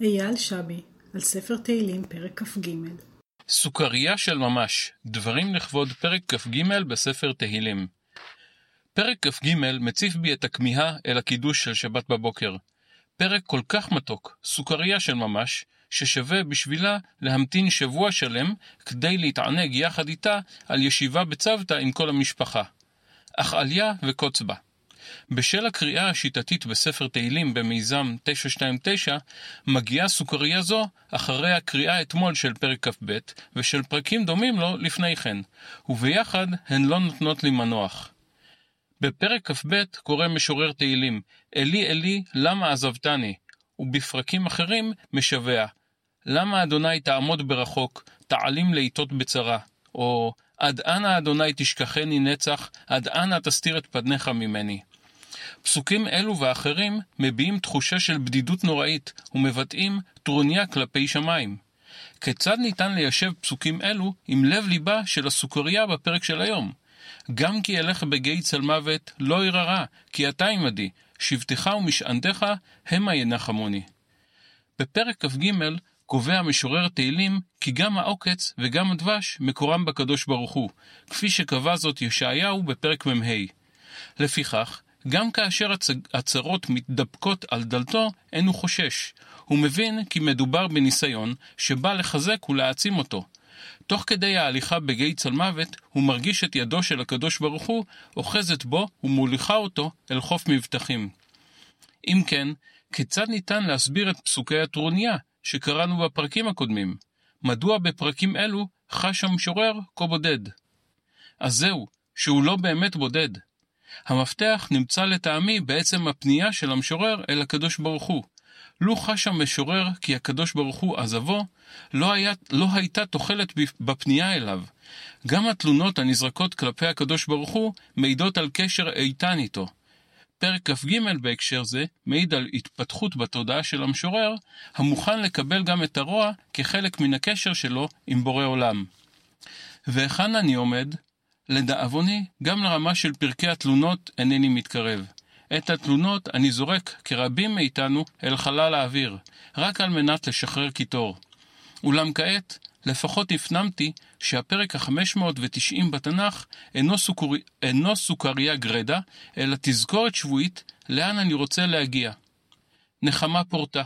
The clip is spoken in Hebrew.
אייל שבי, על ספר תהילים, פרק כ"ג. סוכריה של ממש, דברים לכבוד פרק כ"ג בספר תהילים. פרק כ"ג מציף בי את הכמיהה אל הקידוש של שבת בבוקר. פרק כל כך מתוק, סוכריה של ממש, ששווה בשבילה להמתין שבוע שלם כדי להתענג יחד איתה על ישיבה בצוותא עם כל המשפחה. אך עליה וקוץ בה. בשל הקריאה השיטתית בספר תהילים במיזם 929, מגיעה סוכריה זו אחרי הקריאה אתמול של פרק כ"ב, ושל פרקים דומים לו לפני כן, וביחד הן לא נותנות לי מנוח. בפרק כ"ב קורא משורר תהילים, אלי אלי למה עזבתני? ובפרקים אחרים משווע, למה אדוני תעמוד ברחוק, תעלים לעיתות בצרה? או עד אנה אדוני תשכחני נצח, עד אנה תסתיר את פניך ממני. פסוקים אלו ואחרים מביעים תחושה של בדידות נוראית ומבטאים טרוניה כלפי שמיים. כיצד ניתן ליישב פסוקים אלו עם לב ליבה של הסוכריה בפרק של היום? גם כי אלך בגיא צל מוות, לא ירא רע, כי אתה עמדי, שבטך ומשענתך המה ינחמוני. בפרק כ"ג קובע משורר תהילים כי גם העוקץ וגם הדבש מקורם בקדוש ברוך הוא, כפי שקבע זאת ישעיהו בפרק מ"ה. לפיכך, גם כאשר הצרות מתדפקות על דלתו, אין הוא חושש. הוא מבין כי מדובר בניסיון שבא לחזק ולהעצים אותו. תוך כדי ההליכה בגיא צלמוות, הוא מרגיש את ידו של הקדוש ברוך הוא אוחזת בו ומוליכה אותו אל חוף מבטחים. אם כן, כיצד ניתן להסביר את פסוקי הטרוניה שקראנו בפרקים הקודמים? מדוע בפרקים אלו חש המשורר כה בודד? אז זהו, שהוא לא באמת בודד. המפתח נמצא לטעמי בעצם הפנייה של המשורר אל הקדוש ברוך הוא. לו חש המשורר כי הקדוש ברוך הוא עזבו, לא, היה, לא הייתה תוחלת בפנייה אליו. גם התלונות הנזרקות כלפי הקדוש ברוך הוא מעידות על קשר איתן איתו. פרק כ"ג בהקשר זה מעיד על התפתחות בתודעה של המשורר, המוכן לקבל גם את הרוע כחלק מן הקשר שלו עם בורא עולם. והיכן אני עומד? לדאבוני, גם לרמה של פרקי התלונות אינני מתקרב. את התלונות אני זורק, כרבים מאיתנו, אל חלל האוויר, רק על מנת לשחרר קיטור. אולם כעת, לפחות הפנמתי שהפרק ה-590 בתנ"ך אינו, סוכר... אינו סוכריה גרדה, אלא תזכורת שבועית לאן אני רוצה להגיע. נחמה פורתה.